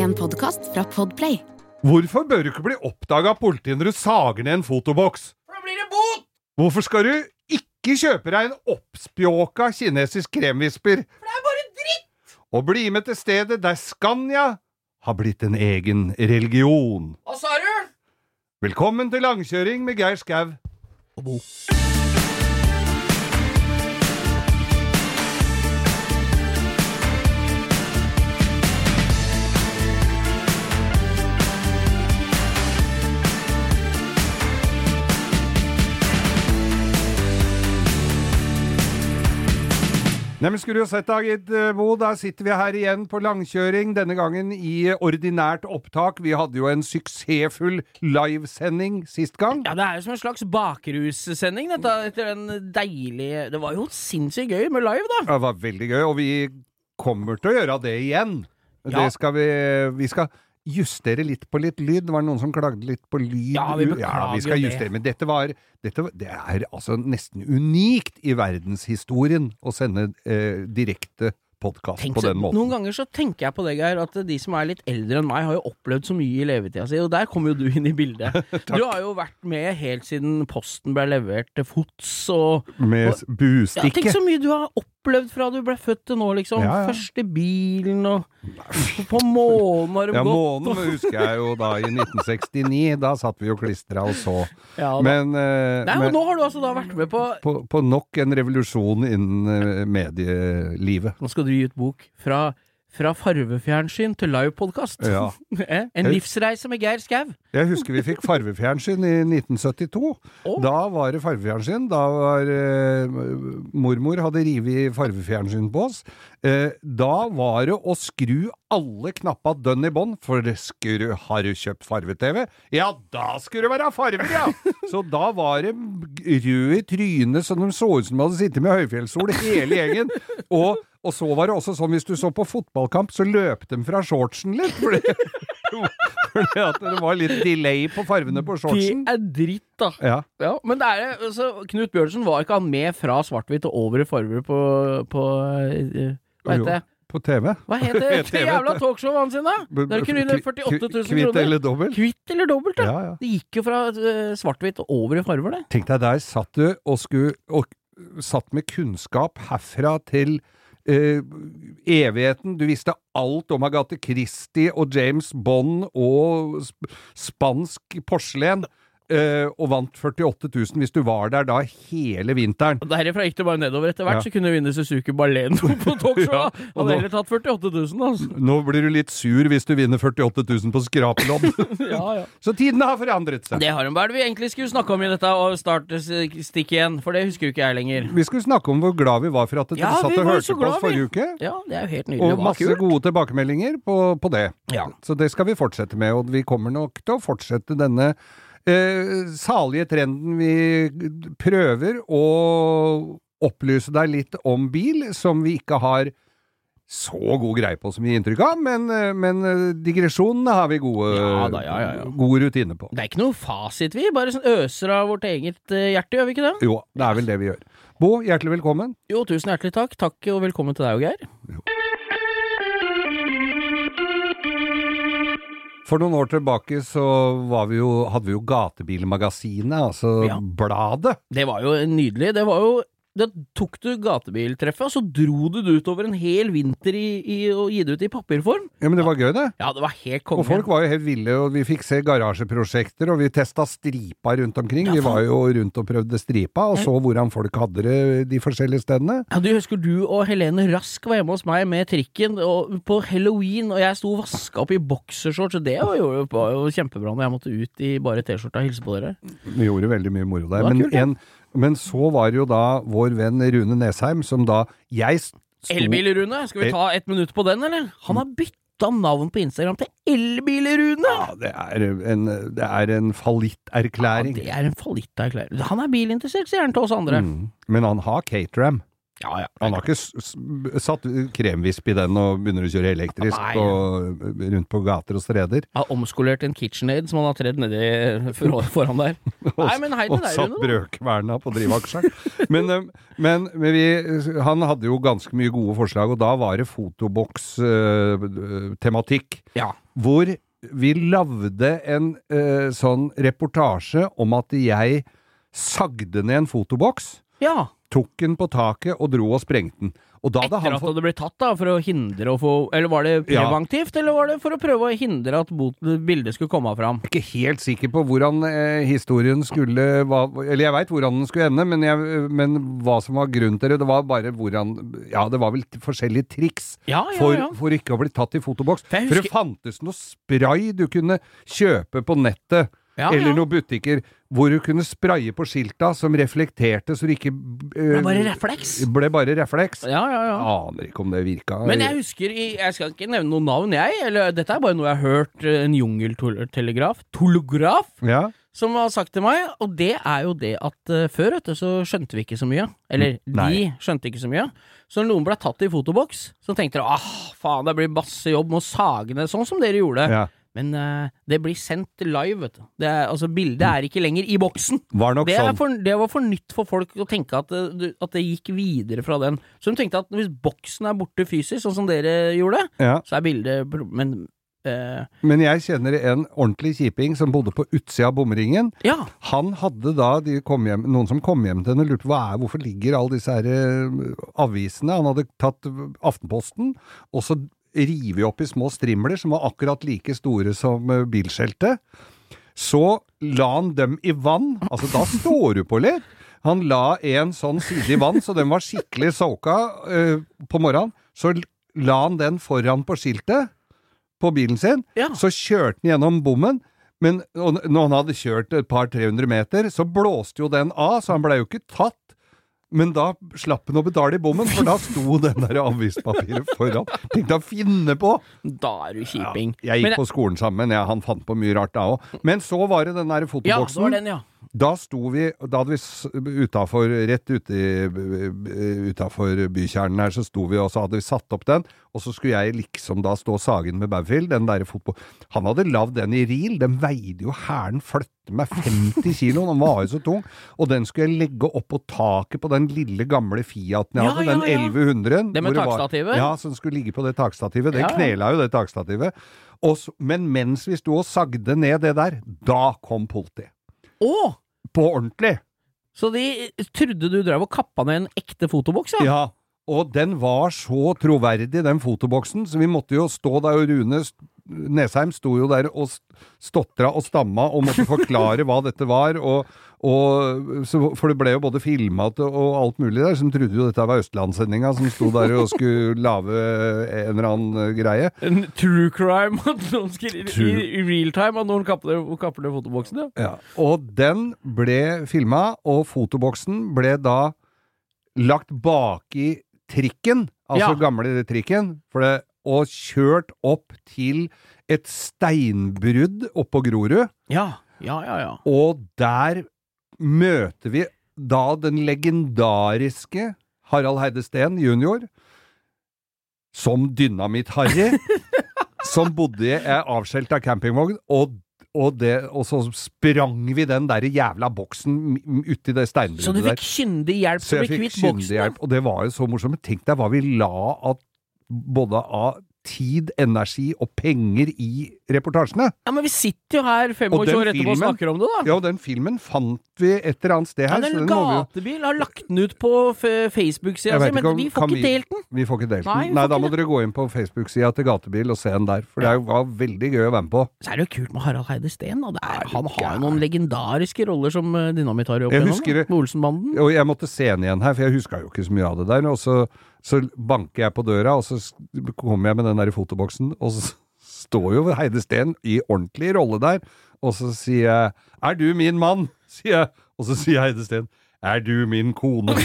En podkast fra Podplay. Hvorfor bør du ikke bli oppdaga av politiet når du sager ned en fotoboks? For da blir det bot! Hvorfor skal du ikke kjøpe deg en oppspjåka kinesisk kremvisper? For det er bare dritt! Og bli med til stedet der Scania har blitt en egen religion. Hva sa du? Velkommen til langkjøring med Geir Skau. Og Bo. Nei, men Skulle du ha sett da, eh, Bo, da sitter vi her igjen på langkjøring, denne gangen i ordinært opptak. Vi hadde jo en suksessfull livesending sist gang. Ja, det er jo som en slags bakrussending, dette, etter den deilige Det var jo sinnssykt gøy med live, da. Det var veldig gøy, og vi kommer til å gjøre det igjen. Ja. Det skal vi Vi skal justere litt på litt lyd. Det var noen som klagde litt på lyd. Ja, vi beklager vi skal justere, men dette var dette, Det er altså nesten unikt i verdenshistorien å sende eh, direkte podkast på den måten. Noen ganger så tenker jeg på det, Geir, at de som er litt eldre enn meg, har jo opplevd så mye i levetida si, og der kommer jo du inn i bildet. du har jo vært med helt siden posten ble levert til fots og Med og- Ja, tenk så mye du har opplevd fra du ble født til nå, liksom. Ja, ja. Første bilen og På månen har ja, gått. månen husker jeg jo da i 1969. Da satt vi jo klistra og så. Ja. Men, eh, Nei, men nå har du altså da vært med på på, på nok en revolusjon innen eh, medielivet. Nå skal du gi ut bok fra, fra farvefjernsyn til livepodkast. Ja. en livsreise med Geir Skau. Jeg husker vi fikk farvefjernsyn i 1972. Oh. Da var det farvefjernsyn. Da var eh, Mormor hadde revet farvefjernsyn på oss. Eh, da var det å skru alle knappa dønn i bånn, for skru, har du kjøpt farve-TV? Ja, da skulle det være farver, ja! Så da var det røde i trynet, så de så ut som de hadde sittet med høyfjellssol, hele gjengen. Og, og så var det også sånn, hvis du så på fotballkamp, så løp de fra shortsen litt. Fordi, fordi at det var litt delay på farvene på shortsen. Det er dritt, da. Ja. Ja, men det er Knut Bjørnsen var ikke han med fra svart-hvitt og over i farger på, på eh, Hva heter det? På TV. Hva heter det TV, jævla talkshowet hans sine? Der kunne du 48 000 kroner. Kvitt eller dobbelt? Kvitt eller dobbelt, ja. Ja, ja. Det gikk jo fra eh, svart-hvitt og over i farger, det. Tenk deg, der satt du og skulle og satt med kunnskap herfra til eh, evigheten. Du visste alt om Agathe Christie og James Bond og sp spansk porselen. Eh, og vant 48 000 hvis du var der da hele vinteren. Og Derifra gikk det bare nedover. Etter hvert Ja. så kunne du vinne Suzuki Baleno på talkshowet. Ja, og Hadde heller tatt 48 000, altså. Nå blir du litt sur hvis du vinner 48 000 på skrapelodd. Ja, ja. Så tidene har forandret seg. Det har de. Hva er det vi egentlig skulle snakke om i dette og startstikk igjen? For det husker jo ikke jeg lenger. Vi skulle snakke om hvor glad vi var for at dere Ja, satt og hørte på oss forrige uke. Ja, det er jo helt nydelig. Og masse gode tilbakemeldinger på, på det. Ja. Så det skal vi fortsette med, og vi kommer nok til å fortsette denne eh, salige trenden vi prøver å opplyse deg litt om bil, som vi ikke har så god greie på som vi gir inntrykk av, men, eh, men eh, digresjonene har vi gode, Ja da, ja, ja, gode rutiner på. Det er ikke noe fasit, vi. Bare sånn øser av vårt eget eh, hjerte, gjør vi ikke det? Jo, det er vel det vi gjør. Bo, hjertelig velkommen. Jo, tusen hjertelig takk. Takk og velkommen til deg og Geir. For noen år tilbake så var vi jo, hadde vi jo Gatebilmagasinet, altså Ja. bladet. Det var jo nydelig. Det var jo da tok du gatebiltreffet, og så dro du det utover en hel vinter i, i, og gi det ut i papirform. Ja, men det var gøy, det. Ja, det var helt konge. Og folk var jo helt ville, og vi fikk se garasjeprosjekter, og vi testa stripa rundt omkring. Ja, vi var jo rundt og prøvde stripa, og så hvordan folk hadde det de forskjellige stedene. Ja, du husker du og Helene Rask var hjemme hos meg med trikken på halloween, og jeg sto og vaska opp i boksershorts, og det var jo, var jo kjempebra når jeg måtte ut i bare T-skjorta og hilse på dere. Vi gjorde veldig mye moro der. Men, kult, ja. en, men så var det jo da vår venn Rune Nesheim, som da jeg sto Elbil-Rune, skal vi ta et minutt på den, eller? Han har bytta navn på Instagram til Elbil-Rune! Ja, det er en, det er en fallitterklæring. Det er en fallitterklæring. Han er bilinteressert, sier han til oss andre. Mm. Men han har Caterham. Ja, ja. Han har ikke satt kremvisp i den og begynner å kjøre elektrisk Nei. og rundt på gater og streder. har omskolert en KitchenAid som han har tredd nedi foran der. Nei, men hei og satt brødkverna på drivaksjeren. men eh, men, men vi, han hadde jo ganske mye gode forslag, og da var det fotoboks-tematikk. Ja. hvor vi lagde en uh, sånn reportasje om at jeg sagde ned en fotoboks, Ja. Tok den på taket og dro og sprengte den. Og da Etter han at det ble tatt, da, for å hindre å få Eller var det Ja. preventivt, eller var det for å prøve å hindre at bildet skulle komme fram? ikke helt sikker på hvordan eh, historien skulle hva, Eller jeg veit hvordan den skulle ende, men, jeg, men hva som var grunnen til det, det var bare hvordan Ja, det var vel forskjellige triks Ja, ja, for, ja. for ikke å bli tatt i fotoboks. For husker... For det fantes noe spray du kunne kjøpe på nettet. Ja, eller noen butikker hvor du kunne spraye på skilta som reflekterte, så det ikke øh, Det bare refleks. ble bare refleks. Ja, ja, ja. Aner ikke om det virka. Men jeg husker Jeg skal ikke nevne noen navn, jeg. Eller dette er bare noe jeg har hørt eh, en jungeltelegraf, tolograf, ja. som har sagt til meg. Og det er jo det at uh, før, vet du, så skjønte vi ikke så mye. Eller Nei. de skjønte ikke så mye. Så når noen ble tatt i fotoboks, så tenkte de ah, faen, det blir masse jobb med å sage ned, sånn som dere gjorde. ja. Men uh, det blir sendt live, vet du. Det er, altså, bildet er ikke lenger i boksen. Var Det, sånn. for, det var for nytt for folk å tenke at det, at det gikk videre fra den. Så de tenkte at hvis boksen er borte fysisk, sånn som dere gjorde, Ja. så er bildet Men Uh, Men jeg kjenner en ordentlig kjiping som bodde på utsida av bomringen. ja. Han hadde da de kom hjem, noen som kom hjem til henne og lurte på hvorfor ligger alle disse her eh, avisene. Han hadde tatt Aftenposten, og så rivet opp i små strimler som var akkurat like store som eh, bilskjeltet. Så la han dem i vann. Altså, da står du på litt. Han la en sånn side i vann, så den var skikkelig soaka uh, på morgenen. Så la han den foran på skiltet på bilen sin. Ja. Så kjørte han gjennom bommen. Men når han hadde kjørt et par-300 meter, så blåste jo den av, så han blei jo ikke tatt. Men da slapp han å betale i bommen, for da sto den der avispapiret foran. Tenkte å finne på! Da er du kjiping. Jeg gikk Men- på skolen sammen, ja, han fant på mye rart da òg. Men så var det den der Ja, det fotoboksen. var den, ja. Da sto vi, da hadde vi utenfor, rett ute utafor bykjernen her, så sto vi, og så hadde vi satt opp den, og så skulle jeg liksom da stå sagen med Baufield, den derre fotball... Han hadde lagd den i ril, den veide jo hæren flytte meg 50 kilo, den var jo så tung, og den skulle jeg legge opp på taket på den lille gamle Fiaten jeg Ja, hadde, ja, den ja. 1100. Det med takstativet? Ja, som skulle ligge på det takstativet. Det Ja, ja. knela jo det takstativet. Og men mens vi sto og sagde ned det der, da kom politiet. Å! På ordentlig. Så de trodde du drev og kappa ned en ekte fotoboks, ja? Ja, og den var så troverdig, den fotoboksen, så vi måtte jo stå der, og Rune Nesheim sto jo der og st- stotra og stamma og måtte forklare hva dette var, og, og så, for det ble jo både filma og alt mulig der, som trodde jo dette var Østlandssendinga, som sto der og skulle lage en eller annen greie. En true crime at noen skulle, True. i, i real time at noen kapper ned fotoboksen, ja. Ja, og den ble filma, og fotoboksen ble da lagt baki trikken, altså Ja. gamle trikken, for det, og kjørt opp til et steinbrudd oppå Grorud, Ja, ja, ja. ja. og der møter vi da den legendariske Harald Heide Steen jr., som Dynamitt-Harry, som bodde i ei avskjelta campingvogn, og og, det, og så sprang vi den der jævla boksen uti det steinbruddet der. Så du fikk kyndig hjelp til å bli kvitt boksen? og det var jo så morsomt. Tenk deg hva vi la av både av tid, energi og penger i reportasjene. Ja, men vi sitter jo her 25 år etterpå og snakker om det, da. Ja, og den filmen fant vi et eller annet sted Ja, her. så den den må vi gatebil har lagt den ut på Facebook-sida si, men om- vi får ikke vi- delt den. Vi får ikke delt Nei, den. Nei, da må dere gå inn på Facebook-sida til Gatebil og se den der, for det var veldig gøy å være med på. Så er det jo kult med Harald Heide Steen. Da. Er, han har jo noen legendariske roller som uh, Dynamitt har opp igjennom. Olsenbanden. Og jeg måtte se den igjen her, for jeg huska jo ikke så mye av det der. Og så, så banker jeg på døra, og så kommer jeg med den der i fotoboksen, og så står jo Heide Steen i ordentlig rolle der, og så sier jeg 'Er du min mann?' sier jeg. Og så sier Heide Steen 'Er du min kone?'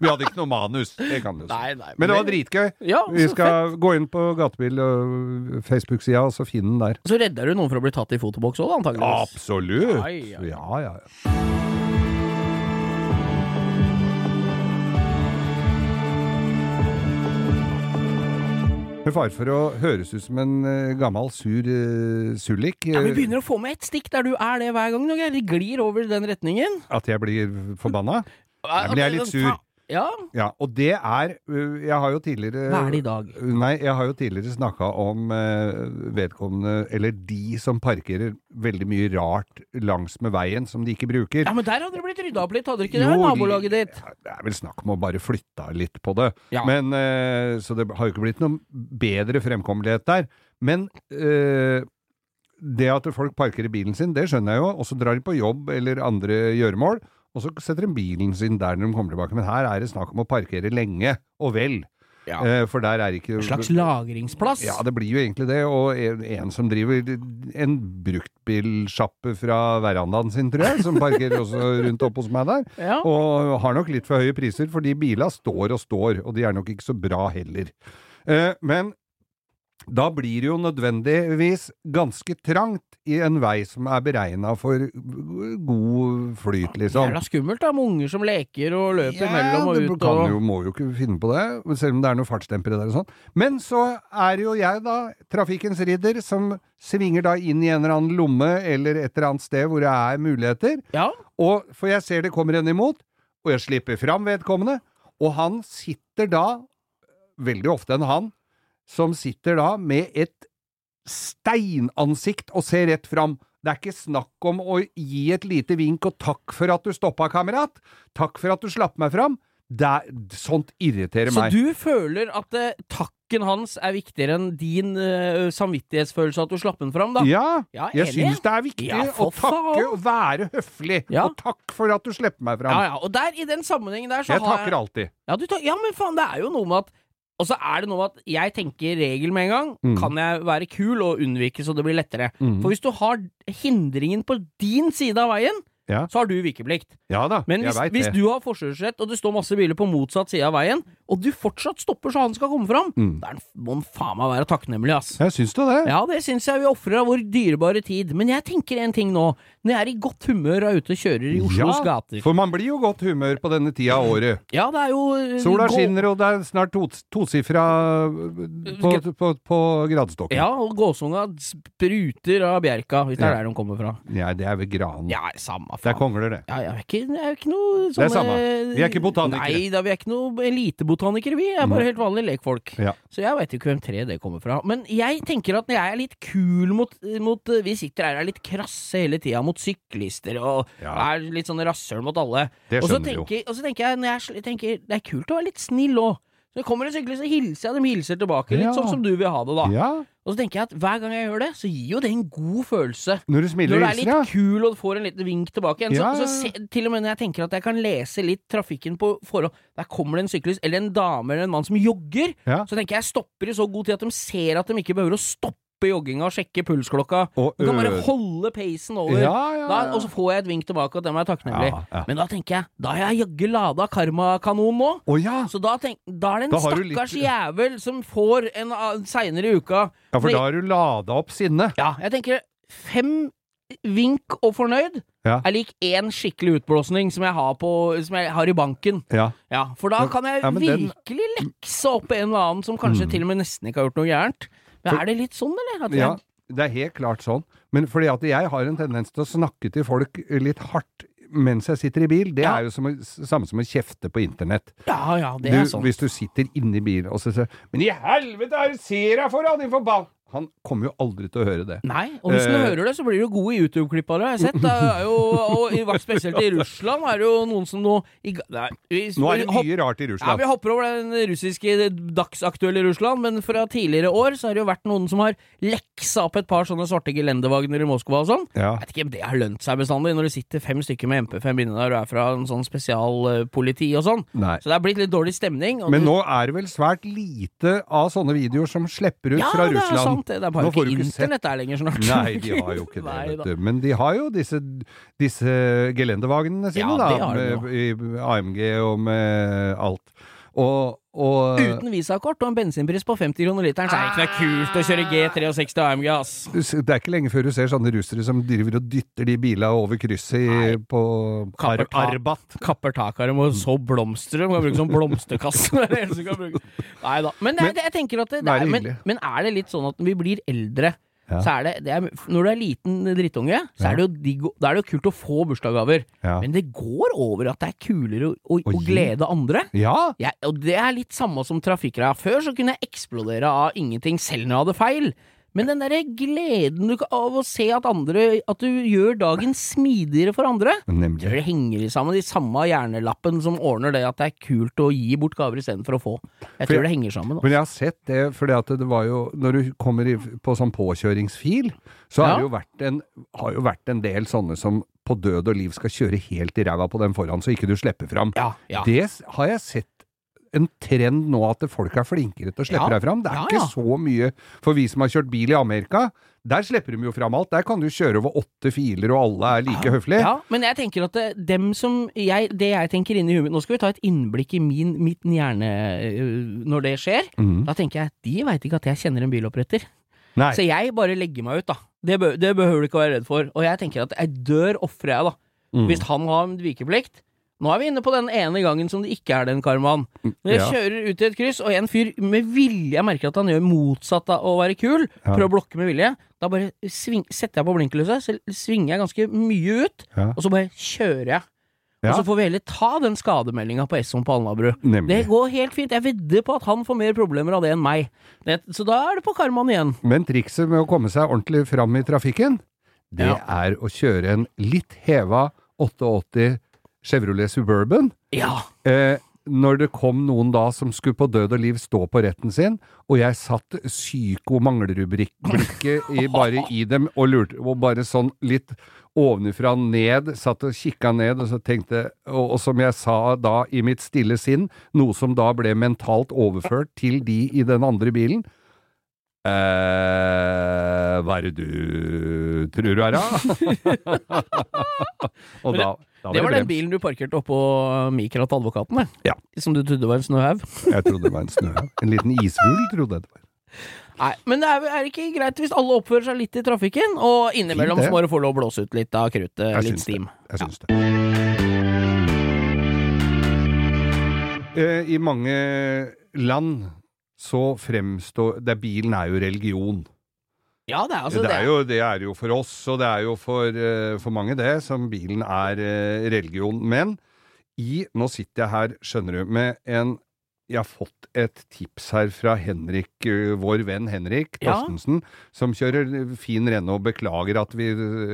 Vi hadde ikke noe manus, det kan du. Nei, nei, Men det var dritgøy. Ja, Vi skal skal gå inn på Gatebil og Facebook-sida, og så finne den der. Så redder du noen for å bli tatt i fotoboks òg, antakeligvis. Absolutt! Ai, ai. Ja, ja, ja. Med fare for å høres ut som en eh, gammel, sur uh, sullik Ja, Vi eh, begynner å få med et stikk der du er det hver gang. Geir. De glir over den retningen. At jeg blir forbanna? Jeg blir litt sur. Ja, Ja, og det er Jeg har jo tidligere hva er det i dag? Nei, jeg har jo tidligere snakka om vedkommende, eller de som parkerer veldig mye rart langs med veien som de ikke bruker. Ja, men der hadde det blitt rydda opp litt, hadde det ikke det? Jo, Nabolaget ditt. Ja, Det er vel snakk om å bare flytte litt på det. Ja. Men, så det har jo ikke blitt noen bedre fremkommelighet der. Men det at folk parkerer bilen sin, det skjønner jeg jo. Og så drar de på jobb eller andre gjøremål, og så setter de bilen sin der når de kommer tilbake. Men her er det snakk om å parkere lenge og vel. Ja. Eh, for der er ikke En slags lagringsplass. ja, det blir jo egentlig det. Og en, en som driver en bruktbilsjappe fra verandaen sin, tror jeg, som parkerer også rundt opp hos meg der. Ja. Og har nok litt for høye priser, fordi bila står og står, og de er nok ikke så bra heller. Eh, men da blir det jo nødvendigvis ganske trangt i en vei som er beregna for god flyt, liksom. Jævla skummelt da, med unger som leker og løper Ja, mellom og ut kan og jo, må jo ikke finne på det, selv om det er noen fartsdempere der og sånn. Men så er jo jeg da trafikkens ridder, som svinger da inn i en eller annen lomme eller et eller annet sted hvor det er muligheter. Ja, Og, for jeg ser det kommer en imot, og jeg slipper fram vedkommende, og han sitter da, veldig ofte en han, som sitter da med et steinansikt og ser rett fram. Det er ikke snakk om å gi et lite vink og takk for at du stoppa, kamerat. Takk for at du slapp meg fram. Det er, sånt irriterer Så meg. du føler at eh, takken hans er viktigere enn din eh, samvittighetsfølelse at du slapp den fram, da? Ja, Ja, jeg syns det er viktig Ja, å takke og være høflig. Ja. Og takk for at du slipper meg fram. Ja, ja, og der, i den sammenhengen der, så jeg har takker alltid. Ja, du tar, ja, men faen, det er jo noe med at Og så er det noe med at jeg tenker regel med en gang. Mm. Kan jeg være kul og unnvike så det blir lettere? Mm. For hvis du har hindringen på din side av veien, Ja. så har du vikeplikt. Ja da, Men jeg det. veit hvis du har forkjørsrett, og det står masse biler på motsatt side av veien, og du fortsatt stopper så han skal komme fram, Mm. da må han faen meg være takknemlig, ass. Jeg syns da det? Ja, det syns jeg vi ofrer av vår dyrebare tid. Men jeg tenker en ting nå. Når jeg er i godt humør og er ute og kjører i Oslos Ja, gater For man blir jo godt humør på denne tida av året. Ja, det er jo eh, Sola skinner, og det er snart to, tosifra på, på, på gradestokken. Ja, og gåsunga spruter av bjerka, hvis det Ja. er der de kommer fra. Ja, det er ved granen. Ja, samme Det er kongler, det. Ja, jeg er ikke, jeg er ikke noe sånne Det er samme. Vi er ikke botanikere. Nei da, vi er ikke noe elitebotanikere, vi. er bare helt vanlige lekfolk. Ja. Så jeg veit jo ikke hvem tre det kommer fra. Men jeg tenker at når jeg er litt kul mot, mot Vi sitter her og er litt krasse hele tida mot syklister og Ja. er litt sånn rasshøl mot alle. Det og, skjønner vi jo. og så tenker jeg, når jeg tenker det er kult å være litt snill òg. Så kommer en syklist, så hilser jeg dem hilser tilbake. Litt Ja. sånn som du vil ha det, da. Ja, Og så tenker jeg at hver gang jeg gjør det, så gir jo det en god følelse. når du smiler Når du er litt ja. kul og får en liten vink tilbake igjen. Ja, Så, så se, til og med når jeg tenker at jeg kan lese litt trafikken på forhold Der kommer det en syklist eller en dame eller en mann som jogger, Ja. så tenker jeg stopper i så god tid at de ser at de ikke behøver å stoppe jogginga og sjekke pulsklokka. Og du kan bare holde pacen over. Ja, ja, Da, og så får jeg et vink tilbake, og dem er takknemlig. Ja, ja. Men da tenker jeg, da har jeg jaggu lada karmakanon nå. Oh, ja! Så da, tenk, da er det en Da stakkars litt- jævel som får en uh, seinere i uka Ja, for da har du lada opp sinnet. Ja, jeg tenker fem vink og fornøyd Ja. er lik én skikkelig utblåsning som jeg har, på, som jeg har i banken. Ja. Ja, For da kan jeg ja, virkelig den- lekse opp en eller annen som kanskje Mm. til og med nesten ikke har gjort noe gærent. Men er det litt sånn, eller? At ja. Det er helt klart sånn. Men fordi at jeg har en tendens til å snakke til folk litt hardt mens jeg sitter i bil, det Ja. er jo som, samme som å kjefte på internett. ja, ja, det Du, er sånn. Hvis du sitter inni bilen og så sier Men i helvete, er det ser jeg foran din forbann... Han kommer jo aldri til å høre det. Nei, og hvis han Eh. hører det, så blir du god i YouTube-klipp av det, har jeg sett. Det er jo, og i spesielt i Russland er det jo noen som nå i, nei, vi, Nå er det mye rart i Russland. Ja, Vi hopper over den russiske dagsaktuelle Russland, men fra tidligere år så har det jo vært noen som har leksa opp et par sånne svarte gelendervagner i Moskva og sånn. Ja. Jeg vet ikke om det har lønt seg bestandig, når det sitter fem stykker med MP5 inne der og er fra en sånn spesialpoliti og sånn. Nei. Så det er blitt litt dårlig stemning. Men du- nå er det vel svært lite av sånne videoer som slipper ut ja, fra Russland. Sant, det. Er Nå bare ikke internett der lenger snart. Nei, de har jo ikke det, vet du. Men de har jo disse, disse gelendevagnene sine, Ja, da. har de med, I AMG og med alt. Og, og Uten visakort og en bensinpris på 50 kroner literen, så er det ikke noe kult å kjøre G63 AMG, ass. det er ikke lenge før du ser sånne russere som driver og dytter de bilene over krysset i, på Kapper. Arbat. Kapper taket av dem og så blomstrer. De kan bruke som blomsterkasse. Kan bruke. Nei da. Men, det, Men- jeg tenker at det, det er er, det men, men er det litt sånn at vi blir eldre, Ja. så er det, det er, Når du er liten drittunge, så er det jo digg, da er det jo kult å få bursdagsgaver. Ja. Men det går over at det er kulere å, Å å glede andre. ja. Jeg, og det er litt samme som trafikkreia. Før så kunne jeg eksplodere av ingenting selv når jeg hadde feil. Men den derre gleden du, av å se at andre At du gjør dagen smidigere for andre. Nemlig. Det henger sammen de samme hjernelappen som ordner det at det er kult å gi bort gaver istedenfor å få. Jeg tror jeg- det henger sammen. Men Altså. jeg har sett det, fordi at det var jo Når du kommer i, på sånn påkjøringsfil, så har det jo vært en, har jo vært en del sånne som på død og liv skal kjøre helt i ræva på den foran, så ikke du slipper fram. Ja, ja. Det har jeg sett en trend nå at folk er flinkere til å slippe Ja. deg fram. Det er Ja, ikke så mye For vi som har kjørt bil i Amerika, der slipper de jo fram alt. Der kan du kjøre over åtte filer, og alle er like høflige. Ja, men jeg tenker at det, dem som jeg, Det jeg tenker inni huet Nå skal vi ta et innblikk i min, mitt hjerne øh, når det skjer. Mm. Da tenker jeg de veit ikke at jeg kjenner en biloppretter. Nei. Så jeg bare legger meg ut, da. Det, bør, det behøver du ikke være redd for. Og jeg tenker at jeg dør ofrer jeg, da. Mm. Hvis han har vikeplikt. Nå er vi inne på den ene gangen som det ikke er den karmaen. Når jeg Ja. kjører ut i et kryss, og en fyr med vilje Jeg merker at han gjør motsatt av å være kul, Ja. prøver å blokke med vilje. Da bare sving, setter jeg på blinklyset, så svinger jeg ganske mye ut, Ja. og så bare kjører jeg. Og så får vi heller ta den skademeldinga på Esson på Alnabru. Nemlig. Det går helt fint. Jeg vedder på at han får mer problemer av det enn meg. Det, så da er det på karmaen igjen. Men trikset med å komme seg ordentlig fram i trafikken, det er å kjøre en litt heva 88 Chevrolet Suburban. Ja. Eh, når det kom noen da som skulle på død og liv stå på retten sin, og jeg satt psyko-manglerblikket i, bare i dem og lurte, og bare sånn litt ovenifra ned, satt og kikka ned og så tenkte, og, og som jeg sa da i mitt stille sinn, noe som da ble mentalt overført til de i den andre bilen, Eh, hva er det du tror du er, da? og da, da Det var den bilen du parkerte oppå Mikra til advokaten, det. Ja. Som du trodde var en snøhaug. Jeg trodde det var en snøhaug. En liten isfugl, trodde jeg det var. Nei, men det er, er det ikke greit hvis alle oppfører seg litt i trafikken, og innimellom det. så må du få lov å blåse ut litt av kruttet, Jeg litt steam. det. Jeg syns det. Eh, I mange land så fremstår det, Bilen er jo religion. Ja, det er altså det, er jo, det er jo for oss, og det er jo for, eh, for mange det, som bilen er eh, religion. Men i Nå sitter jeg her, skjønner du, med en Jeg har fått et tips her fra Henrik, vår venn Henrik Ja. Som kjører fin Renault. Beklager at vi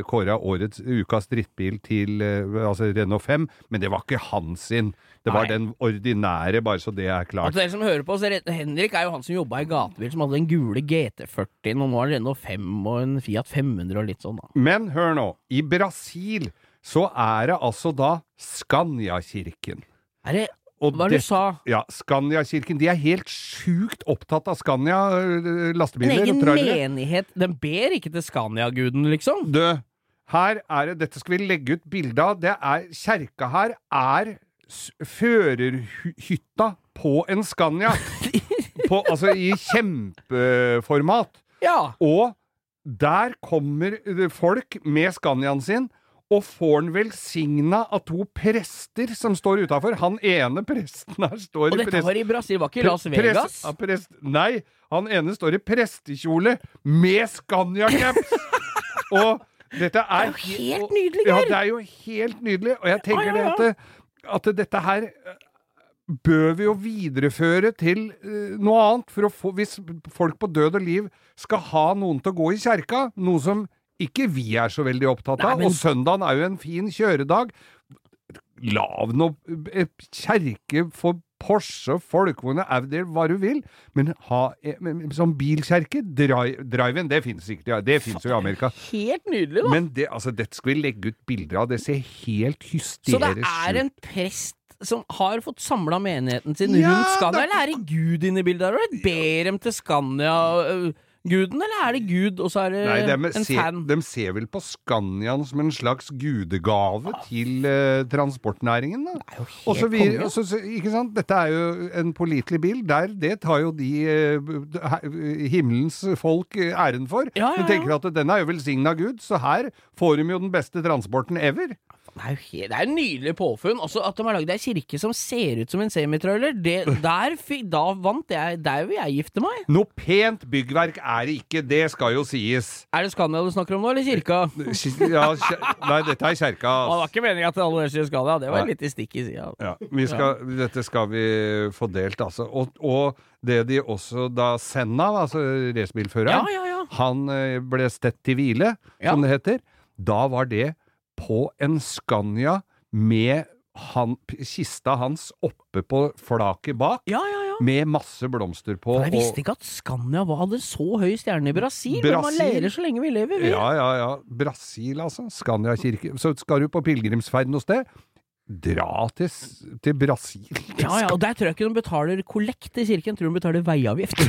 kåra årets ukas drittbil til altså Renault 5, men det var ikke hans sin. Det var Nei. den ordinære, bare så det er klart. Og til dere som hører på, så Henrik er jo han som jobba i gatebil, som hadde den gule GT40-en, og nå har han Renault 5 og en Fiat 500 og litt sånn, da. Men hør nå, i Brasil så er det altså da Scania-kirken. Er det Og Hva det du sa? Ja, Skandia-kirken. De er helt sjukt opptatt av Skandia En lastebiler egen og trailere. menighet? Den ber ikke til Skandia-guden, liksom? Du, her er det Dette skal vi legge ut bilde av. Det er Kjerka her er førerhytta på en Skandia. på, altså i kjempeformat. Ja. Og der kommer folk med Skandiaen sin, og får den velsigna av to prester som står utafor. Han ene presten her står Og i dette var i Brasil, var ikke Las Vegas? prest- ja, prest, nei, han ene står i prestekjole med Scania-caps! og dette er Det er jo helt og- nydelig, Ja, det er jo helt nydelig. Og jeg tenker Ja, ja, det ja. at, at dette her eh, bør vi jo videreføre til uh, noe annet. For få, hvis folk på død og liv skal ha noen til å gå i kjerka, noe som ikke vi er så veldig opptatt Nei, av, men- og søndagen er jo en fin kjøredag, Lav nå eh, kjerke for Porsche, folkevogner, Audi, hva du vil, men ha eh, som bilkjerke, dri- drive-in, det finnes sikkert, det finnes jo i Amerika. Helt nydelig, da. Men det, altså, dette skal vi legge ut bilder av, det ser helt hysterisk Så det er en prest som har fått samla menigheten sin Ja, rundt Scania, eller er det Gud inne i bildet? Eller ber dem til Scania-guden, eller er det Gud, og så er det Nei, de, en se, fan? de ser vel på Skandian som en slags gudegave til eh, transportnæringen, da. Det er jo helt også vi, konge. og så- så- ikke sant? Dette er jo en pålitelig bil. Der, det tar jo de eh, himmelens folk æren for. Ja, ja, De tenker at den er jo velsigna Gud, så her får de jo den beste transporten ever. Det er jo det er nydelig påfunn. Også at de har lagd ei kirke som ser ut som en semitrailer. Det, der, da vant jeg. Der vil jeg gifte meg. Noe pent byggverk er det ikke, det skal jo sies. Er det Scania du snakker om nå, eller kirka? Ja, nei, dette er kjerka. Det var ikke meninga til alle sier Scania. Det var Nei. litt i stikk i sida. Ja, skal, Dette skal vi få delt, altså. Og, og det de også da Senna, altså racerbilføreren, Ja, ja, ja. han eh, ble stett til hvile, som det heter. Da var det på en Scania med han, kista hans oppe på flaket bak, Ja, ja, ja. med masse blomster på. For jeg visste ikke at Scania hadde så høy stjerne i Brasil. Men man lærer så lenge vi lever. Vi. Ja, ja, ja. Brasil, altså. Scania kirke. Så skal du på pilegrimsferd noe sted, dra til, til Brasil. Ja, ja, og der tror jeg ikke de betaler kollekt i kirken, tror de betaler veiavgift.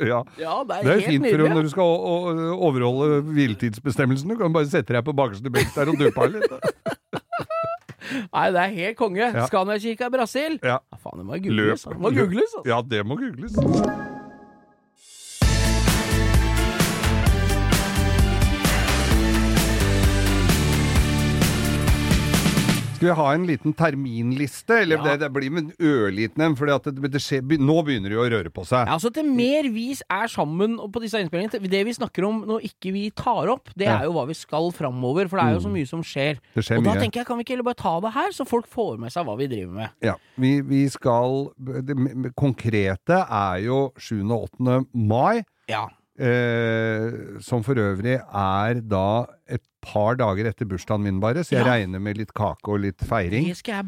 ja. ja, det er, Det er fint for nydelig. når du skal overholde hviletidsbestemmelsene. Du kan bare sette deg på bakerste benk der og døpe av litt. Nei, det er helt konge. Ja. Scania-kirka i Brasil. Ja. Ja, faen, det må Løp. googles. Det må googles altså. Ja, det må googles. Skal vi ha en liten terminliste? Eller Ja. det, det blir en ørliten en, for nå begynner det jo å røre på seg. Ja, altså Til mer vi er sammen på disse innspillingene Det vi snakker om når ikke vi tar opp, det er jo hva vi skal framover. For det er jo så mye som skjer. Skjer og da mye. tenker jeg, kan vi ikke heller bare ta det her, så folk får med seg hva vi driver med? Ja, vi, vi skal Det konkrete er jo 7. og 8. mai, Ja. eh, som for øvrig er da et par dager etter bursdagen min, bare, så jeg Ja. regner med litt kake og litt feiring. Skal.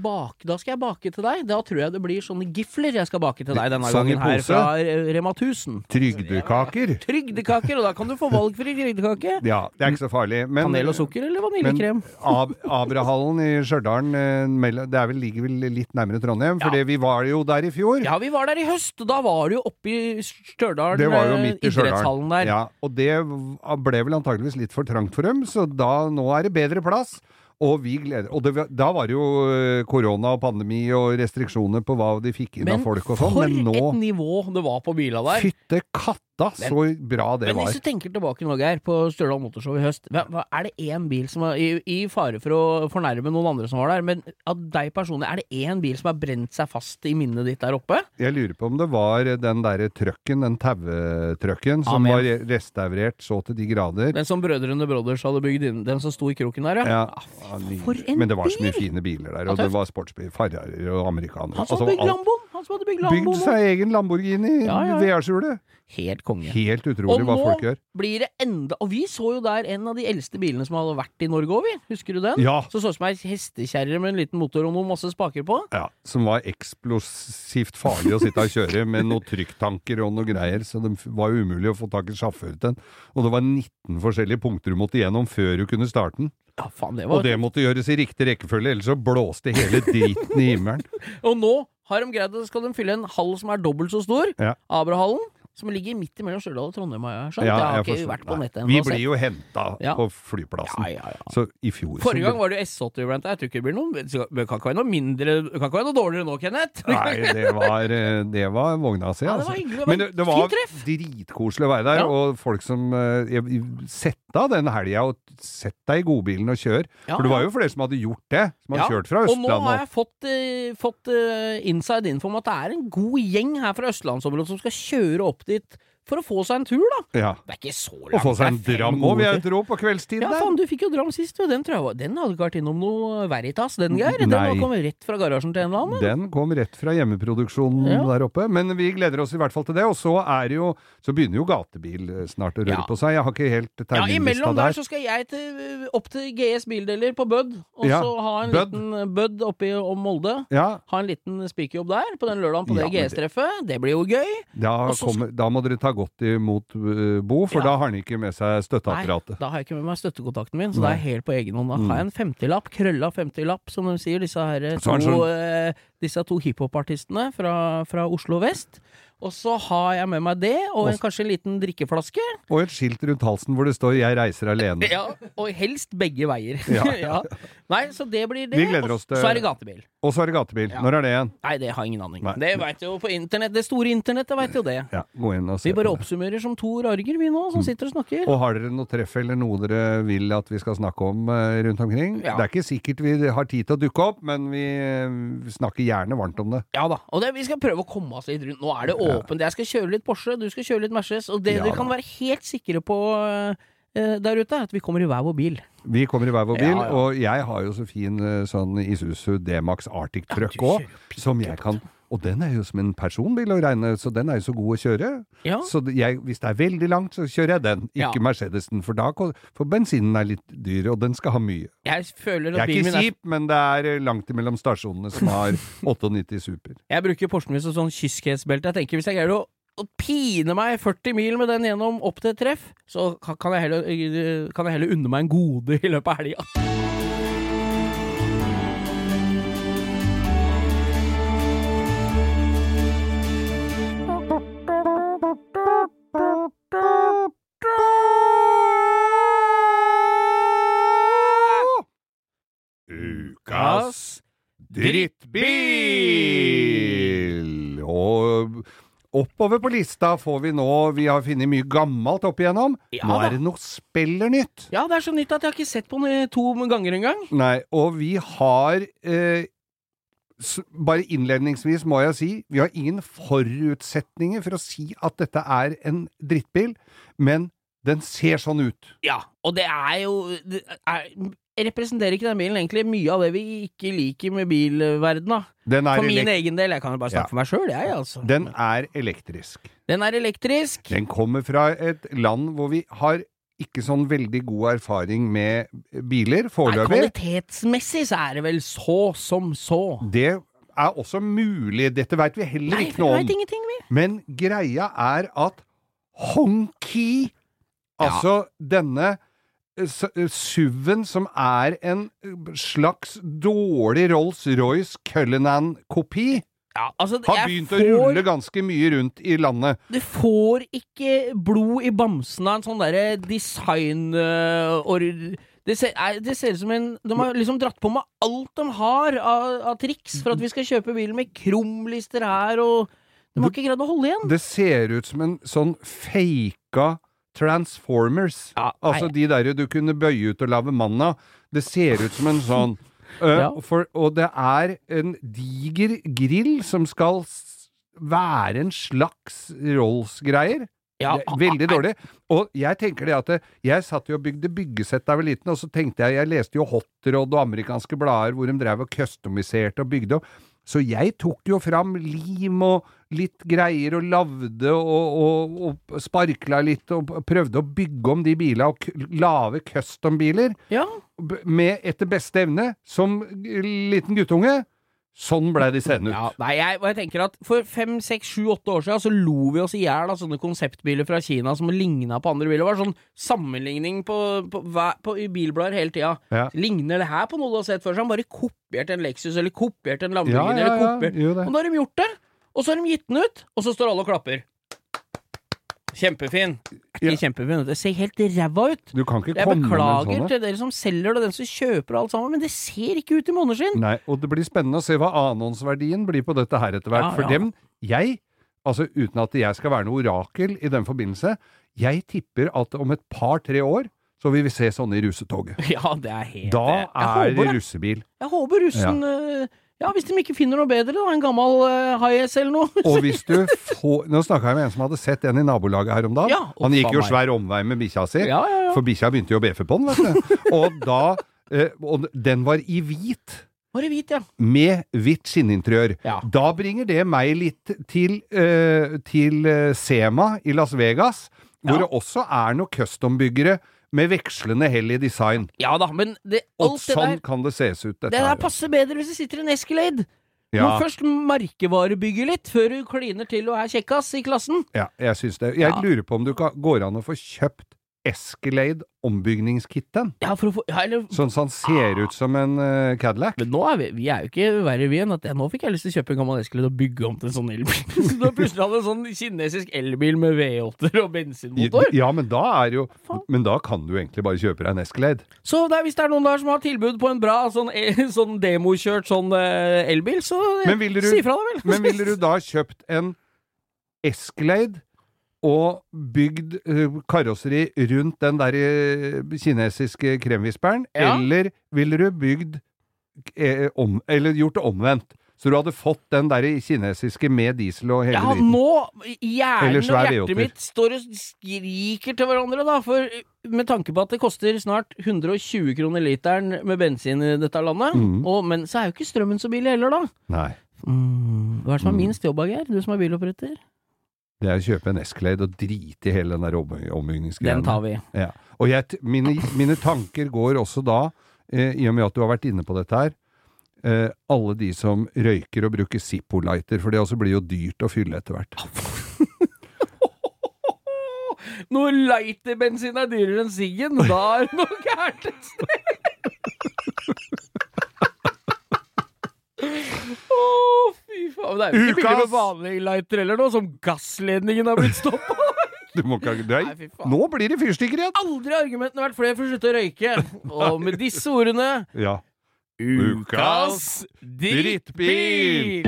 Da skal jeg bake til deg. Da tror jeg det blir sånne gifler jeg skal bake til deg denne Sånn gangen her fra eh, Rema 1000. Trygdekaker. Trygdekaker, og da kan du få valgfri trygdekake. Ja, det er ikke så farlig. Men, Kanel og sukker eller vaniljekrem? Ab Abrahallen i Stjørdal, eh, det er vel, ligger vel litt nærmere Trondheim, for Ja. vi var jo der i fjor. Ja, vi var der i høst. og Da var du jo oppe eh, i Stjørdal. idrettshallen der. Ja, og det ble vel antageligvis litt for trangt for dem, så da, nå er det bedre plass. Og vi gleder Og det, da var det jo eh, korona og pandemi og restriksjoner på hva de fikk inn av folk og sånn, men for et nivå det var på bila der. Fytte katta, så bra det Men var. hvis du tenker tilbake nå, Geir, på Stjørdal Motorshow i høst. Hva, hva, er det én bil som var i, I fare for å fornærme noen andre som var der, men av deg personlig, er det én bil som har brent seg fast i minnet ditt der oppe? Jeg lurer på om det var den derre trøkken, den tauetrucken, som Amen. var restaurert så til de grader. Den som Brødrene Brothers hadde bygd inn, den som sto i kroken der, ja. Ja, Ah, for en Men det var så mye bil! fine biler der, og det var sportsbiler, Ferrari og amerikanere. Han som Altså, hadde som hadde bygd Bygd seg egen Lamborghini, Ja, ja, ja. VR-skjulet. Helt konge. Helt utrolig hva folk gjør. Og nå blir det enda Og vi så jo der en av de eldste bilene som hadde vært i Norge òg, vi. Husker du den? Ja. Som så ut som ei hestekjerre med en liten motor og noen masse spaker på. Ja, som var eksplosivt farlig å sitte og kjøre med noen trykktanker og noe greier, så det var umulig å få tak i sjåfør til den. Og det var 19 forskjellige punkter du måtte gjennom før du kunne starte den. Ja, faen, det var Og det måtte gjøres i riktig rekkefølge, ellers så blåste hele driten i himmelen. Og nå har de greid at skal de fylle en hall som er dobbelt så stor, Ja. Abrahallen, som ligger midt imellom Stjørdal og Trondheim, har jeg skjønt. Ja, jeg har ikke vært på nettet nettet Vi blir jo henta Ja. på flyplassen. ja, ja, ja. Så i fjor Forrige gang var det jo S80 blant deg. Jeg tror ikke det blir noe Det kan ikke være noe mindre Det kan ikke være noe dårligere nå, Kenneth. Nei, det var, eh, det var vogna si, Ja, det altså. var hyggelig. Men det, det var dritkoselig å være der, Ja. og folk som eh, jeg- Sett av den helga og sett deg i godbilen og kjør. Ja, For det var jo flere som hadde gjort det, som hadde Ja, kjørt fra Og nå har jeg fått, eh, fått eh, inside info om at det er en god gjeng her fra østlandsområdet som skal kjøre opp dit for å få seg en tur, da. Ja. Det er ikke så langt. Og få seg en dram òg, vil jeg tro, på kveldstid Ja, der. faen, du fikk jo dram sist, og den tror jeg var Den hadde ikke vært innom noe Veritas, den, Geir. Den Nei. kom rett fra garasjen til en eller annen. Den kom rett fra hjemmeproduksjonen Ja. der oppe. Men vi gleder oss i hvert fall til det. Og så er det jo Så begynner jo gatebil eh, snart å røre Ja. på seg. Jeg har ikke helt Ja, imellom der der. så skal jeg til, opp til GS Bildeler på Bødd, og så ha en Bød. liten Bødd oppi om Molde. Ja, Ha en liten spikerjobb der på den lørdagen på det GS-treffet. Det blir jo gøy. da, kommer, da må dere ta godt imot eh, Bo, for Ja. da har han ikke med seg støtteapparatet. da har jeg ikke med meg støttekontakten min, så det da er helt på egen hånd. Da Mm. har jeg en 50-lapp, krølla 50-lapp, som de sier, disse her to, sånn- eh, disse to hiphop-artistene fra, fra Oslo vest. Og så har jeg med meg det, og en, kanskje en liten drikkeflaske. Og et skilt rundt halsen hvor det står 'Jeg reiser alene'. Ja, og helst begge veier. Ja. ja. Nei, så det blir det. Vi gleder oss til- Så er det gatebil. Og så er det gatebil. Ja. Når er det igjen? Nei, det har jeg ingen aning. Nei. Det veit jo på internett. Det store internettet veit jo det. Ja, gå inn og se Vi bare oppsummerer som to rarger, vi nå, som sitter og snakker. Og har dere noe treff eller noe dere vil at vi skal snakke om eh, rundt omkring? Ja. Det er ikke sikkert vi har tid til å dukke opp, men vi eh, snakker gjerne varmt om det. Ja da. Og det, vi skal prøve å komme oss litt rundt. Nå er det åpent. Jeg skal kjøre litt Porsche, du skal kjøre litt Mercedes. Og det dere kan være helt sikre på eh, der ute, er at vi kommer i hver vår bil. Vi kommer i hver vår bil, Ja, ja. og jeg har jo så fin eh, sånn Isuzu D-Max Arctic Truck òg, ja, som jeg kan Og den er jo som en personbil å regne, så den er jo så god å kjøre. Ja. Så jeg, hvis det er veldig langt, så kjører jeg den, ikke Ja. Mercedesen. For da For bensinen er litt dyr, og den skal ha mye. Jeg føler Jeg at er bilen ikke min er kjip, men det er eh, langt imellom stasjonene som har 98 Super. Jeg bruker Porschen min som sånn kyskhetsbelte. Jeg tenker hvis jeg greier å, å pine meg 40 mil med den gjennom opp til et treff, så kan kan jeg heller, eh, kan jeg heller unne meg en gode i løpet av helga. Ukas drittbil! Oppover på lista får vi nå Vi har funnet mye gammelt opp igjennom. Ja nå er det noe spellernytt. Ja, det er så nytt at jeg har ikke sett på det to ganger engang. Nei, og vi har eh, Bare innledningsvis må jeg si, vi har ingen forutsetninger for å si at dette er en drittbil, men den ser sånn ut. Ja, og det er jo det er, Representerer ikke den bilen egentlig mye av det vi ikke liker med bilverdena? Den er, For min egen del, jeg kan jo bare snakke Ja. for meg sjøl, jeg, altså. den er elektrisk. Den er elektrisk. Den kommer fra et land hvor vi har ikke sånn veldig god erfaring med biler foreløpig. kvalitetsmessig så er det vel så som så. Det er også mulig, dette veit vi heller Nei, ikke noe om. Men greia er at Honky, altså denne s- eh, SUV-en som er en eh, slags dårlig Rolls-Royce Cullinan-kopi, Ja, altså, har begynt begynt å rulle ganske mye rundt i landet. Du får ikke blod i bamsen av en sånn derre design Uh, or, det, ser, er, det ser ut som en De har liksom dratt på med alt de har av, av triks for at vi skal kjøpe bilen med krumlister her og De har ikke greid å holde igjen. Det ser ut som en sånn faka Transformers. Ja, altså de der du kunne bøye ut og lage mann av. Det ser ut som en sånn uh, Ja. for, Og det er en diger grill som skal være en slags Rolls-greier. Ja, Veldig dårlig. Og jeg tenker det at jeg satt jo og bygde byggesett da jeg var liten, og så tenkte jeg Jeg leste jo Hot-Rod og amerikanske blader hvor de drev og customiserte og bygde opp. Så jeg tok jo fram lim og litt greier og lavde og, og, og sparkla litt og prøvde å bygge om de bilene og lage custom-biler Ja, med etter beste evne som liten guttunge. Sånn ble de seende ut. ja, nei, jeg, jeg tenker at For fem, seks, sju, åtte år siden så lo vi oss i hjel av sånne konseptbiler fra Kina som ligna på andre biler. Det var sånn sammenligning på, på, på, på, bilblader hele tida. Ja. Ligner det her på noe du har sett før? Så han bare kopiert en Lexus eller kopiert en Lamborghini. ja, eller kopiert. Og nå har de gjort det, og så har de gitt den ut, og så står alle og klapper. Kjempefin. Ikke Ja. kjempefin. Det ser helt ræva ut. Du kan ikke Jeg komme med beklager en sånn til dere som selger det, og den som kjøper alt sammen, men det ser ikke ut i måneskinn. Nei, og det blir spennende å se hva annonsverdien blir på dette her etter hvert. Ja, For ja. dem, jeg, altså uten at jeg skal være noe orakel i den forbindelse, jeg tipper at om et par-tre år så vil vi se sånne i russetoget. Ja, det er helt Da er det det. russebil. Jeg håper russen ja. Ja, hvis de ikke finner noe bedre, da. En gammel uh, eller noe. Og hvis du får Nå snakka jeg med en som hadde sett en i nabolaget her om dagen. Ja, Han gikk jo svær omvei med bikkja si, Ja, ja, for bikkja begynte jo å befe på den, vet du. Og da uh, Og den var i hvit. Var i hvit, ja. med hvitt skinninteriør. Da bringer det meg litt til, uh, til Sema i Las Vegas, hvor det også er noen custombyggere med vekslende hell i design. Ja da, men det, Og alt det sånn der kan det ses ut, dette Det der passer bedre hvis det sitter en Escalade. Du Ja, må først merkevarebygge litt, før du kliner til og er kjekkas i klassen. ja, jeg syns det. Jeg Ja. lurer på om du kan, går an å få kjøpt Escalade ombygningskit. Ja, for å få ja, eller, Sånn så han ser ut som en uh, Cadillac. Men nå er vi, vi er jo ikke verre vi enn at jeg, nå fikk jeg lyst til å kjøpe en gammel Escalade og bygge om til en sånn elbil. Så da plutselig hadde en sånn kinesisk elbil med V8-er og bensinmotor. Ja, men da er jo Faen. Men da kan du egentlig bare kjøpe deg en Escalade. Så det er, hvis det er noen der som har tilbud på en bra sånn, eh, sånn demokjørt sånn eh, elbil, så eh, du- si fra da vel. Men ville du da kjøpt en Escalade og bygd eh, karosseri rundt den der eh, kinesiske kremvisperen, Ja. eller ville du bygd eh, om, Eller gjort det omvendt? Så du hadde fått den der kinesiske med diesel og hele Ja, nå Hjernen og hjertet V8-er. mitt står og skriker til hverandre, da. For med tanke på at det koster snart 120 kroner literen med bensin i dette landet, mm. og, men så er jo ikke strømmen så billig heller, da. Nei. Mm, hva er det som er Mm. minst jobb, Geir? Du som er biloppretter? Det er å kjøpe en Escalade og drite i hele den der ombyggingsgreia. Den tar vi. Ja. Og jeg, mine, mine tanker går også da, eh, i og med at du har vært inne på dette her, eh, alle de som røyker og bruker Zippo-lighter, for det også blir jo dyrt å fylle etter hvert. Når lighterbensin er dyrere enn siggen, da er det noe gærent et sted! Å, fy faen. Det er jo ikke billig med vanlig lighter heller nå, som gassledningen har blitt stoppa. Du må ikke, Nei, nå blir det fyrstikker igjen! Aldri har argumentene vært flere for å slutte å røyke. Og med disse ordene Ja. Ukas drittbil!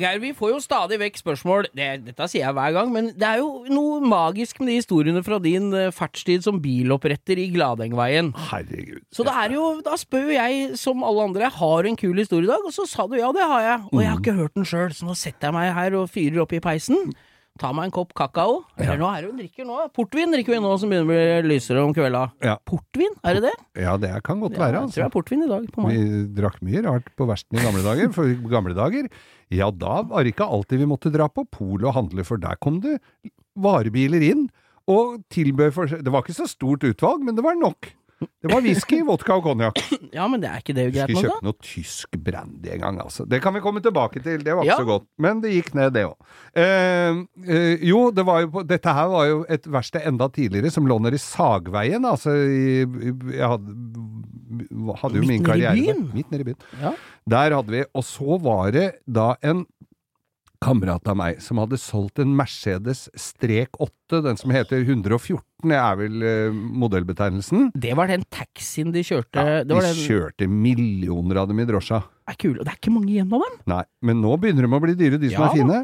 Geir, vi får jo stadig vekk spørsmål. Det, dette sier jeg hver gang, men det er jo noe magisk med de historiene fra din uh, fartstid som biloppretter i Gladengveien. Herregud. Så det er jo, da spør jo jeg, som alle andre, har du en kul historie i dag? Og så sa du ja, det har jeg. Og jeg har ikke hørt den sjøl, så nå setter jeg meg her og fyrer opp i peisen. Ta meg en kopp kakao. Eller nå er det jo drikker nå. Portvin drikker vi nå som begynner å bli lysere om kvelda. Ja. Portvin, er det det? Ja, det kan godt Ja, være, jeg tror det altså. er portvin i dag på meg. Vi drakk mye rart på versten i gamle dager, for i gamle dager, ja da var det ikke alltid vi måtte dra på polet og handle, for der kom det varebiler inn, og tilbød for Det var ikke så stort utvalg, men det var nok. Det var whisky, vodka og konjakk. Ja, men det er ikke det greit Skulle nok, da? kjøpt noe tysk brandy en gang, altså. Det kan vi komme tilbake til, det var ikke Ja. så godt. Men det gikk ned, det òg. Eh, eh, jo, det var jo dette her var jo et verksted enda tidligere, som lå nede i Sagveien. Altså i, Jeg hadde, hadde jo Midt min karriere der. Midt nede i byen. Ja. Der hadde vi Og så var det da en kamerat av meg som hadde solgt en Mercedes strek 8, den som heter 114, det er vel eh, modellbetegnelsen. Det var den taxien de kjørte Ja, Det var de den kjørte millioner av dem i drosja. Det er kul. Og det er ikke mange igjen av dem. Nei, men nå begynner de å bli dyre, de som Ja er fine.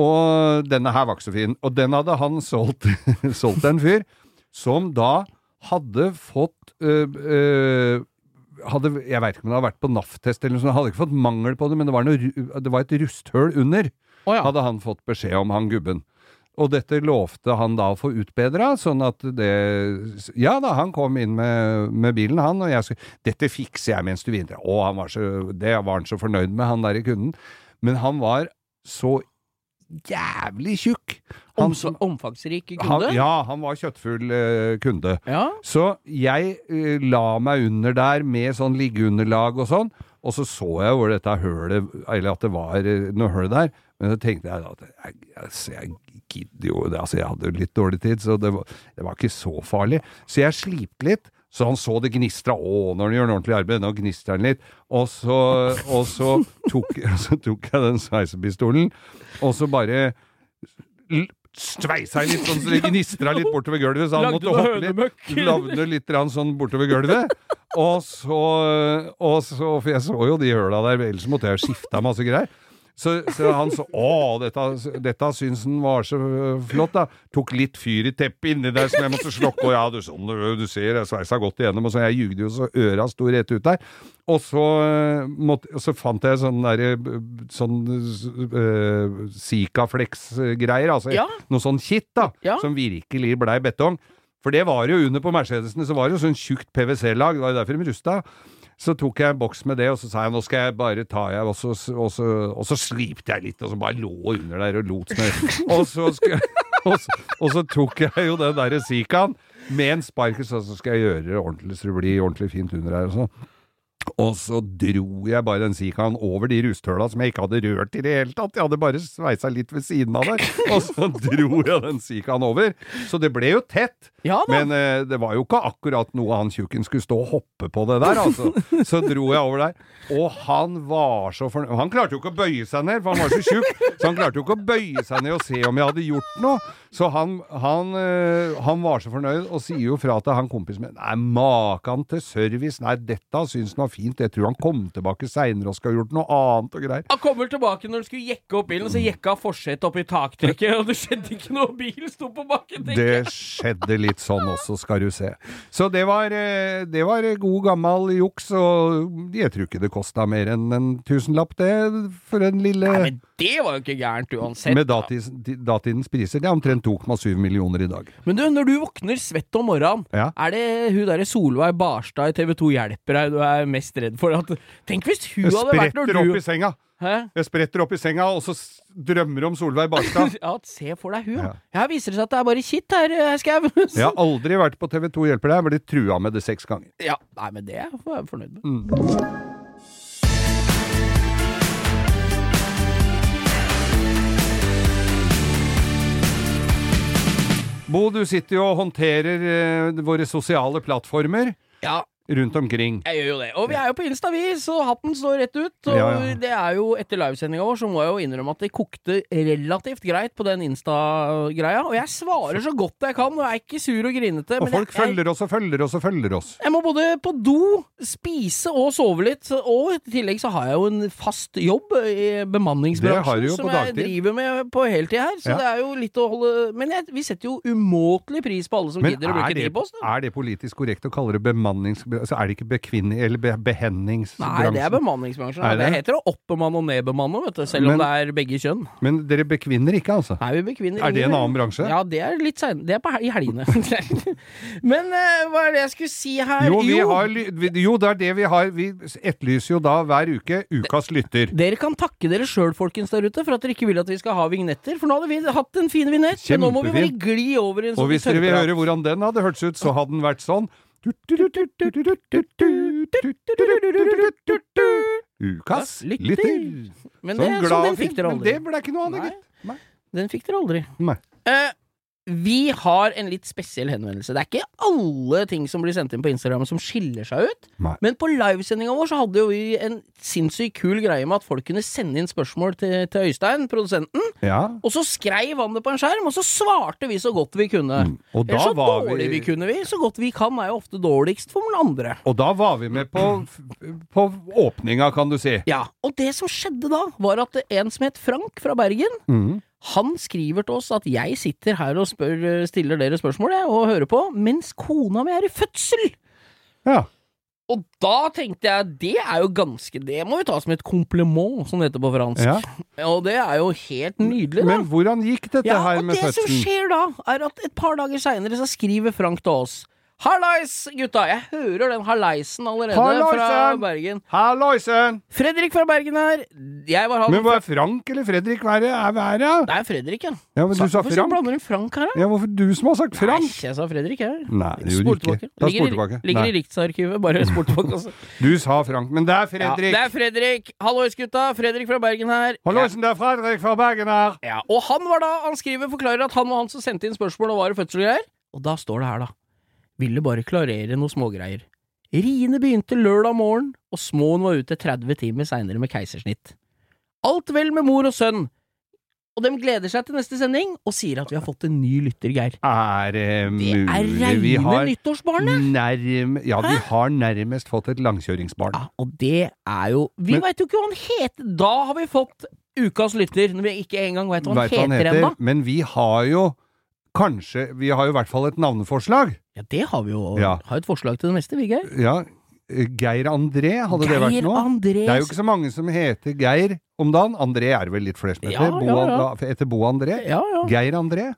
Og denne her var ikke så fin. Og den hadde han solgt, solgt en fyr som da hadde fått øh, øh, hadde, Jeg veit ikke om det hadde vært på NAF-test eller noe sånt, hadde ikke fått mangel på det, men det var, noe, det var et rusthull under, oh, ja. hadde han fått beskjed om, han gubben. Og dette lovte han da å få utbedra, sånn at det Ja da, han kom inn med, med bilen, han, og jeg skulle Dette fikser jeg mens du vinner. Å, han var så, det var han så fornøyd med, han der i kunden. Men han var så jævlig tjukk. Han, Om, Omfangsrik han, kunde. ja, han var kjøttfull eh, kunde. ja. Så jeg eh, la meg under der med sånn liggeunderlag og sånn, og så så jeg hvor dette hølet, eller at det var eh, noe høl der, men så tenkte jeg at jeg, altså, jeg gidder jo altså jeg hadde jo litt dårlig tid, så det var, det var ikke så farlig. Så jeg slipte litt, så han så det gnistra, å, når han gjør ordentlig arbeid, nå gnistrer han litt, og så, og så, tok, så tok jeg den sveisepistolen, og så bare sveisa i litt sånn så det gnistra litt bortover gulvet, så han Lagde måtte hoppe litt. Lagde litt sånn bortover gulvet. Og så, og så For jeg så jo de høla der, ellers måtte jeg skifta masse greier. Så, så han så Å, dette, dette syns han var så flott, da. Tok litt fyr i teppet inni der som jeg måtte slokke. Og ja, du, sånn, du, ser, jeg sveisa godt igjennom. Og så jeg jugde jo så øra sto rett ut der. Og så, eh, måtte, og så fant jeg sånn derre Sånn uh, Sikaflex-greier. Altså Ja. noe sånn kitt, da. Ja. Som virkelig blei betong. For det var jo under på Mercedesene, så var det jo sånn tjukt PVC-lag. Det var jo derfor de rusta. Så tok jeg en boks med det, og så sa jeg nå skal jeg bare ta jeg, og så, og så, og så slipte jeg litt, og så bare lå under der og lot som Og så, skal, og så, og så tok jeg jo den derre Sikaen med en spark, så, så skal jeg gjøre det ordentlig, så det blir ordentlig fint under her og sånn. Og så dro jeg bare den Sikaen over de rustøla som jeg ikke hadde rørt i det hele tatt. Jeg hadde bare sveisa litt ved siden av der, og så dro jeg den Sikaen over. Så det ble jo tett. Ja. Men eh, det var jo ikke akkurat noe han tjukken skulle stå og hoppe på det der, altså. Så dro jeg over der, og han var så fornøyd. Han klarte jo ikke å bøye seg ned, for han var så tjukk, så han klarte jo ikke å bøye seg ned og se om jeg hadde gjort noe. Så han, han, eh, han var så fornøyd, og sier jo fra til han kompisen min Nei, makan til service, nei, dette syns han var fint, jeg tror han kom tilbake seinere og skal ha gjort noe annet og greier. Han kommer tilbake når han skulle jekke opp bilen, så jekka forsetet opp i taktrykket, og det skjedde ikke noe, bilen sto på bakken. Det skjedde litt sånn også, skal du se. Så det var, eh, det var god gammel juks, og jeg tror ikke det kosta mer enn en tusenlapp, det, for en lille Nei, men det var jo ikke gærent uansett. Med da. datidens, datidens priser. Det er omtrent 2,7 millioner i dag. Men du, når du våkner svett om morgenen, Ja. er det hun derre Solveig Barstad i TV 2 hjelper deg du er mest redd for? At, tenk hvis hun Jeg hadde vært når spretter opp i senga! Hæ? Jeg spretter opp i senga, og så drømmer om Solveig Barstad. Ja, se for deg hun. Ja. Her viser det seg at det er bare kitt her, eh, Skau. Jeg har aldri vært på TV 2 Hjelper deg, jeg ble trua med det seks ganger. Ja, nei, men det er jeg fornøyd med. Mm. Bo, du sitter jo og håndterer eh, våre sosiale plattformer Ja, rundt omkring. jeg gjør jo det. Og vi er jo på Insta, vi, så hatten står rett ut. Og Ja, ja. det er jo etter livesendinga vår, så må jeg jo innrømme at det kokte relativt greit på den Insta-greia. Og jeg svarer så godt jeg kan, og jeg er ikke sur og grinete. Og men folk jeg, jeg, følger oss og følger oss og følger oss. jeg må både på do, spise og sove litt. Og i tillegg så har jeg jo en fast jobb i bemanningsbransjen som jeg dagtid. driver med på heltid her. Så Ja. det er jo litt å holde Men jeg, vi setter jo umåtelig pris på alle som Men gidder å bruke tid på oss. Men er det politisk korrekt å kalle det bemannings... Så er det ikke bekvinning... Eller be, behendingsbransjen? Nei, det er bemanningsbransjen. Er Det det? heter å oppbemanne og nedbemanne, vet du, selv Men- om det er begge kjønn. Men dere bekvinner ikke, altså? Nei, vi bekvinner Er det en annen bransje? Ja, det er litt seinere. Det er på, i helgene. Men uh, hva er det jeg skulle si her? Jo, vi har, jo, det er det vi har. Vi etterlyser jo da hver uke ukas lytter. Dere kan takke dere sjøl, folkens, der ute, for at dere ikke vil at vi skal ha vignetter. For nå hadde vi hatt en fin vignett, men nå må vi bare gli over i en Og sånn hvis dere vil høre hvordan den hadde hørtes ut, så hadde den vært sånn Ukas Lytter. Men det, Sånn sånn, glad og dere Men det ble ikke noe av det, gitt. Nei. Den fikk dere aldri. Nei. Eh, vi har en litt spesiell henvendelse. Det er ikke alle ting som blir sendt inn på Instagram som skiller seg ut. Nei. Men på livesendinga vår så hadde jo vi en sinnssykt kul greie med at folk kunne sende inn spørsmål til, til Øystein, produsenten. Ja. Og så skreiv han det på en skjerm, og så svarte vi så godt vi kunne. Mm. Og da Eller så var dårlig vi vi kunne vi. Så godt vi kan er jo ofte dårligst for noen andre. Og da var vi med på, på åpninga, kan du si. Ja, Og det som skjedde da, var at en som het Frank fra Bergen, Mhm. Han skriver til oss at jeg sitter her og spør, stiller dere spørsmål og hører på, mens kona mi er i fødsel. Ja. Og da tenkte jeg, det er jo ganske Det må vi ta som et kompliment, som det heter på fransk. ja. Og det er jo helt nydelig, da. Men hvordan gikk dette Ja, her og med det som skjer da, er at et par dager seinere så skriver Frank til oss. Hallais, gutta! Jeg hører den halleisen allerede fra Bergen. Halloisen! Fredrik fra Bergen her. Jeg var han Men var er Frank eller Fredrik verre? Er været? Det er Fredrik, ja. Ja, men du sa Hvorfor Frank. blander du Frank her, da? Ja, hvorfor du som har sagt Frank? Nei, jeg sa Fredrik jeg. Nei, det gjorde du ikke. Ta spol tilbake. ligger i Riksarkivet. Bare spol tilbake. Altså. Du sa Frank, men det er Ja, Fredrik. det er Fredrik. Hallois, gutta. Fredrik fra Bergen her. Halloisen, det er Fredrik fra Bergen her. Ja, og han var da, han skriver, forklarer at han var han som sendte inn spørsmål og var i fødsel og greier. Og da står det her, da. Ville bare klarere noe smågreier. Riene begynte lørdag morgen, og småen var ute 30 timer seinere med keisersnitt. Alt vel med mor og sønn. Og dem gleder seg til neste sending, og sier at vi har fått en ny lytter, Geir. Er det Det er reine nyttårsbarnet! nærm... Ja, vi har nærmest fått et langkjøringsbarn. Ja, og det er jo Vi veit jo ikke hva han heter! Da har vi fått ukas lytter, når vi ikke engang veit hva hva han heter heter. ennå. Men vi har jo kanskje Vi har jo i hvert fall et navneforslag. Ja, det har vi jo. Ja. Har et forslag til det meste, vi, Geir. Ja. Geir André, hadde det vært Geir noe? André Det er jo ikke så mange som heter Geir om dagen. André er det vel litt flere som heter. Ja, Bo, ja, Etter Bo André. Ja, ja. Geir André.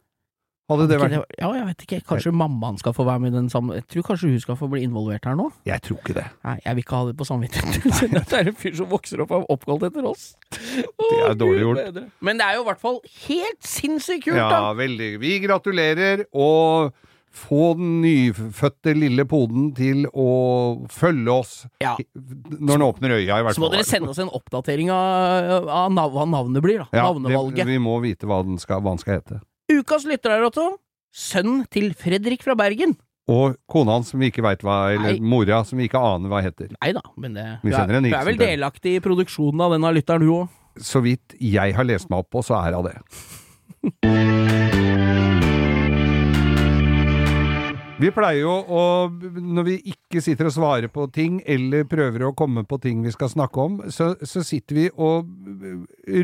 Hadde det vært det- Ja, jeg vet ikke. Kanskje mammaen skal få være med i den samme Jeg tror kanskje hun skal få bli involvert her nå. Jeg tror ikke det. Nei, jeg vil ikke ha det på samvittigheten. det er en fyr som vokser opp og er oppkalt etter oss. Det er dårlig gjort. Men det er jo i hvert fall helt sinnssykt kult, da! Ja, veldig. Vi gratulerer, og få den nyfødte lille poden til å følge oss Ja. når den åpner øya, i hvert Så må dere sende oss en oppdatering av, av nav hva navnet blir, da. Ja, Navnevalget. det, vi må vite hva den skal, hva den skal hete. Ukas lytter er Otto. Sønnen til Fredrik fra Bergen. Og kona hans som vi ikke veit hva Eller Nei. mora som vi ikke aner hva heter. Nei da, men det, Vi du, er, du er vel delaktig i produksjonen av denne lytteren, du òg? Så vidt jeg har lest meg opp på, så er hun det. Vi pleier jo å, når vi ikke sitter og svarer på ting, eller prøver å komme på ting vi skal snakke om, så, så sitter vi og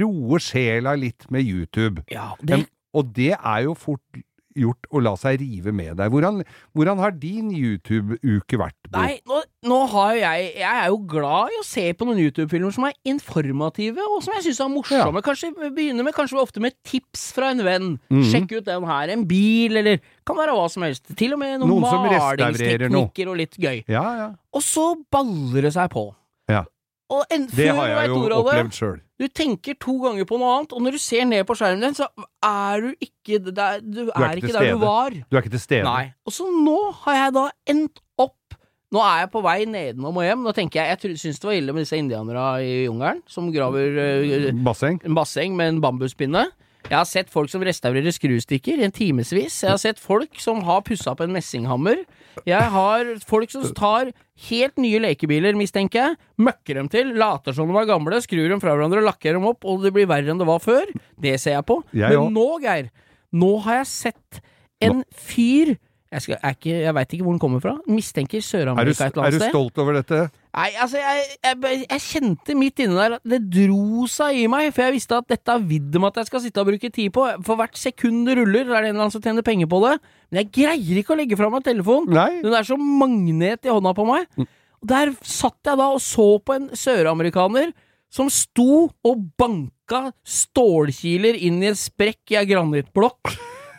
roer sjela litt med YouTube. Ja, det, Men- og det er jo fort gjort å la seg rive med deg. Hvordan, hvordan har din YouTube-uke vært? Bo? Nei, nå, nå har jeg Jeg er jo glad i å se på noen YouTube-filmer som er informative, og som jeg syns er morsomme. Kanskje begynner med kanskje ofte med tips fra en venn. Mhm. Sjekk ut den her. En bil, eller kan være hva som helst. Til og med noen, Noen malingsteknikker og litt gøy. Ja, ja. Og så baller det seg på. Ja. Og en, Det har jeg jo opplevd sjøl. Du tenker to ganger på noe annet, og når du ser ned på skjermen din, så er du ikke der Du, er, ikke ikke der du var. Du er ikke til stede. Nei. Og så nå har jeg da endt opp Nå er jeg på vei nedenom og hjem. Nå tenker jeg Jeg syns det var ille med disse indianerne i jungelen som graver uh, Basseng? en basseng med en bambuspinne. Jeg har sett folk som restaurerer skrustikker i en timevis. Jeg har sett folk som har pussa opp en messinghammer. Jeg har folk som tar helt nye lekebiler, mistenker jeg, møkker dem til, later som de er gamle, skrur dem fra hverandre, lakker dem opp, og det blir verre enn det var før. Det ser jeg på. Jeg Men nå, Geir, nå har jeg sett en fyr jeg, skal, er ikke, jeg veit ikke hvor den kommer fra. Mistenker Er Sør-Amerika et eller er annet du sted. stolt over dette? Nei, altså, jeg, jeg, jeg kjente midt inne der at det dro seg i meg, for jeg visste at dette vidde meg at jeg skal sitte og bruke tid på. For hvert sekund det ruller, er det en eller annen som tjener penger på det. Men jeg greier ikke å legge fra meg telefonen. Nei. Den er som magnet i hånda på meg. Og Der satt jeg da og så på en søramerikaner som sto og banka stålkiler inn i en sprekk i ei granittblokk.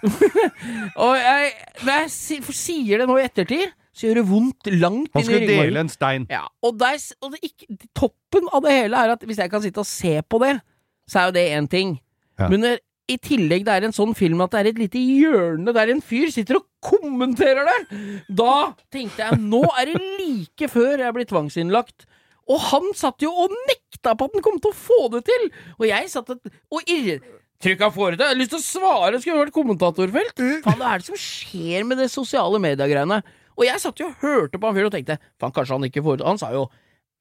og jeg, når jeg sier det nå i ettertid, så gjør det vondt langt inn i ryggmargen. dele en stein. Ja, og, der, og det ikke, toppen av det hele er at hvis jeg kan sitte og se på det, så er jo det én ting. Ja. Men når, i tillegg det er en sånn film at det er et lite hjørne der en fyr sitter og kommenterer det, da tenkte jeg nå er det like før jeg blir tvangsinnlagt. Og han satt jo og nekta på at han kom til å få det til! Og jeg satt og, irre... Det til. Jeg har lyst til å svare, skulle vært kommentatorfelt. Faen, hva er det som skjer med det sosiale mediegreiene? Og jeg satt jo og hørte på han fyren og tenkte faen, kanskje han ikke får Han sa jo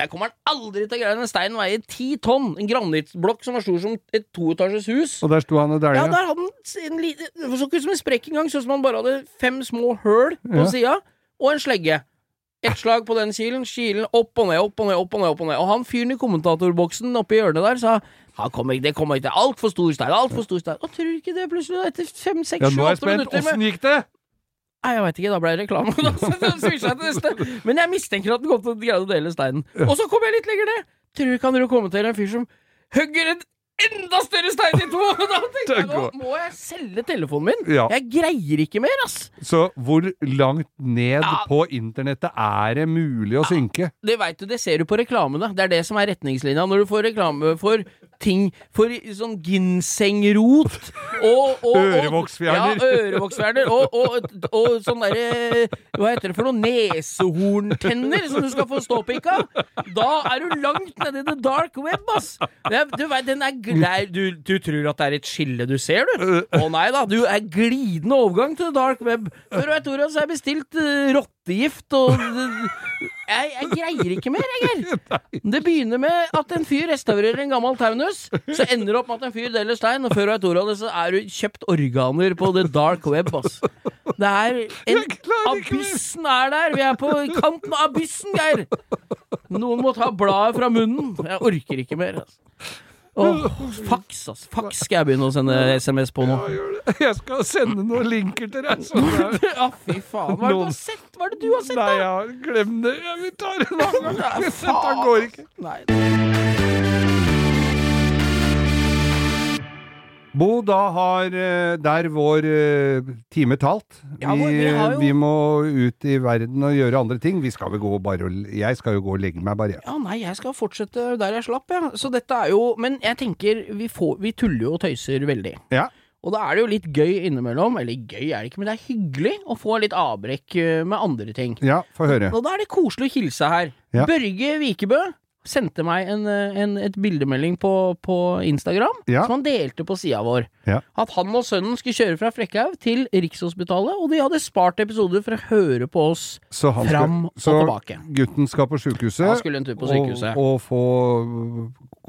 jeg kommer aldri til å greie den steinen veier ti tonn. En granittblokk som var stor som et toetasjes hus. Og der sto han og Ja, der hadde han en Det så ikke ut som en sprekk engang. Sånn som han bare hadde fem små høl på Ja. sida, og en slegge. Ett slag på den kilen, kilen opp og ned, opp og ned, opp og ned. opp Og ned Og han fyren i kommentatorboksen oppe i hjørnet der sa han kommer ikke, det kommer ikke til altfor stor stein, altfor stor stein. Og tror ikke det plutselig, etter fem, seks, Ja, sju, nå er jeg åtte spent. minutter med Åssen gikk det? Nei, jeg veit ikke, da ble det reklame. Da så jeg til neste. Men jeg mistenker at den kom til å greie å dele steinen. Og så kom jeg litt lenger ned. Tror du kan dere til en fyr som hugger en enda større stein i to? Da tenkte jeg, nå må jeg selge telefonen min. Ja. Jeg greier ikke mer, ass. Så hvor langt ned Ja. på internettet er det mulig å synke? Det vet du, det ser du på reklamene. Det er det som er retningslinja. Når du får reklame for ting For sånn ginsengrot og, og, og Ørevoksfjerner. Ja, ørevoksfjerner. Og, og, og sånn derre Hva heter det for noe? Nesehorntenner som du skal få ståpikka. Da er du langt nede i the dark web, ass. Det du vet, den er glei, du, du tror at det er et skille du ser, du? Å nei da, du er glidende overgang til the dark web. Før du vet ordet, så har jeg bestilt uh, rottegift og jeg, jeg greier ikke mer, jeg, Det begynner med at en fyr restaurerer en gammel taunus. Så ender det opp med at en fyr deler stein, og før du vet ordet av det, så er du kjøpt organer på the dark web, ass. Det er en. Abyssen er der! Vi er på kanten av abyssen, Geir! Noen må ta bladet fra munnen. Jeg orker ikke mer, altså. Åh, faks, ass. Faks skal jeg begynne å sende SMS på nå. Ja. Jeg skal sende noen linker til deg. Ja, fy faen. Hva er det du har sett? Hva er det du har sett, Nei, ja, glem det. Vi tar det en annen gang. Dette går ikke. Nei. Bo, da har eh, der vår eh, time talt. Vi, ja, vi jo- vi må ut i verden og gjøre andre ting. Vi skal vel gå bare og Jeg skal jo gå og legge meg, bare. Ja. Ja, nei, jeg skal fortsette der jeg slapp, ja. Så dette er jo Men jeg tenker, vi, får, vi tuller jo og tøyser veldig. Ja. Og da er det jo litt gøy innimellom, eller gøy er det ikke, men det er hyggelig å få litt avbrekk eh, med andre ting. Ja, få høre. Og da er det koselig å hilse her. Ja. Børge Vikebø sendte meg en, eh, en, et bildemelding på, på Instagram, Ja. som han delte på sida vår. Ja. At han og sønnen skulle kjøre fra Frekkhaug til Rikshospitalet, og de hadde spart episoder for å høre på oss Så han skal- fram og så tilbake. Gutten skal på sjukehuset. Og, og, få,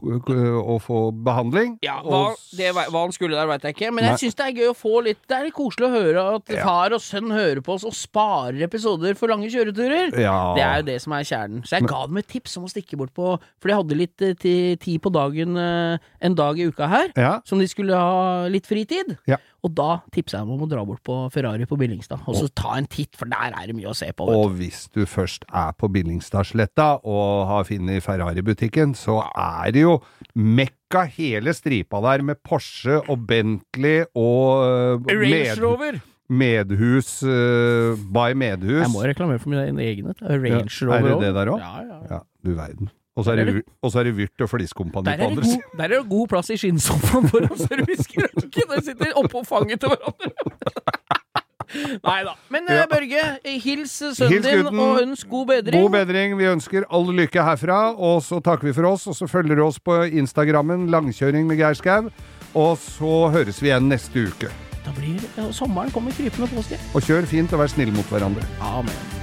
og få behandling. Ja, hva, og, det, hva han skulle der, veit jeg ikke. Men jeg syns det er gøy å få litt Det er litt koselig å høre at Ja. far og sønn hører på oss og sparer episoder for lange kjøreturer. ja, Det er jo det som er kjernen. Så jeg ga dem et tips om å stikke bort på For de hadde litt eh, tid på dagen eh, en dag i uka her, ja, som de skulle ha litt fritid. Ja. Og da tipser jeg om å dra bort på Ferrari på Billingstad, og så ta en titt, for der er det mye å se på. Vet. Og hvis du først er på Billingstadsletta og har funnet Ferrari-butikken, så er det jo mekka hele stripa der med Porsche og Bentley og du. øh, Range med, Rover! medhus uh, by medhus. Jeg må reklamere for mine egne. Range Ja, Rover er det det der òg? Ja, ja. Ja, du verden. Og så er det, er det Vyrt og Fliskompani på andre siden. der er det god plass i skinnsofaen foran, så du husker ikke. De sitter oppå fanget til hverandre. Nei da. Men eh, Ja. Børge, hils sønnen Hils din og ønsk god bedring. God bedring. Vi ønsker all lykke herfra, og så takker vi for oss. Og så følger du oss på Instagrammen, Langkjøring med Geir Skau. Og så høres vi igjen neste uke. Da blir ja, Sommeren kommer krypende på oss, Geir. Og kjør fint og vær snill mot hverandre. Amen.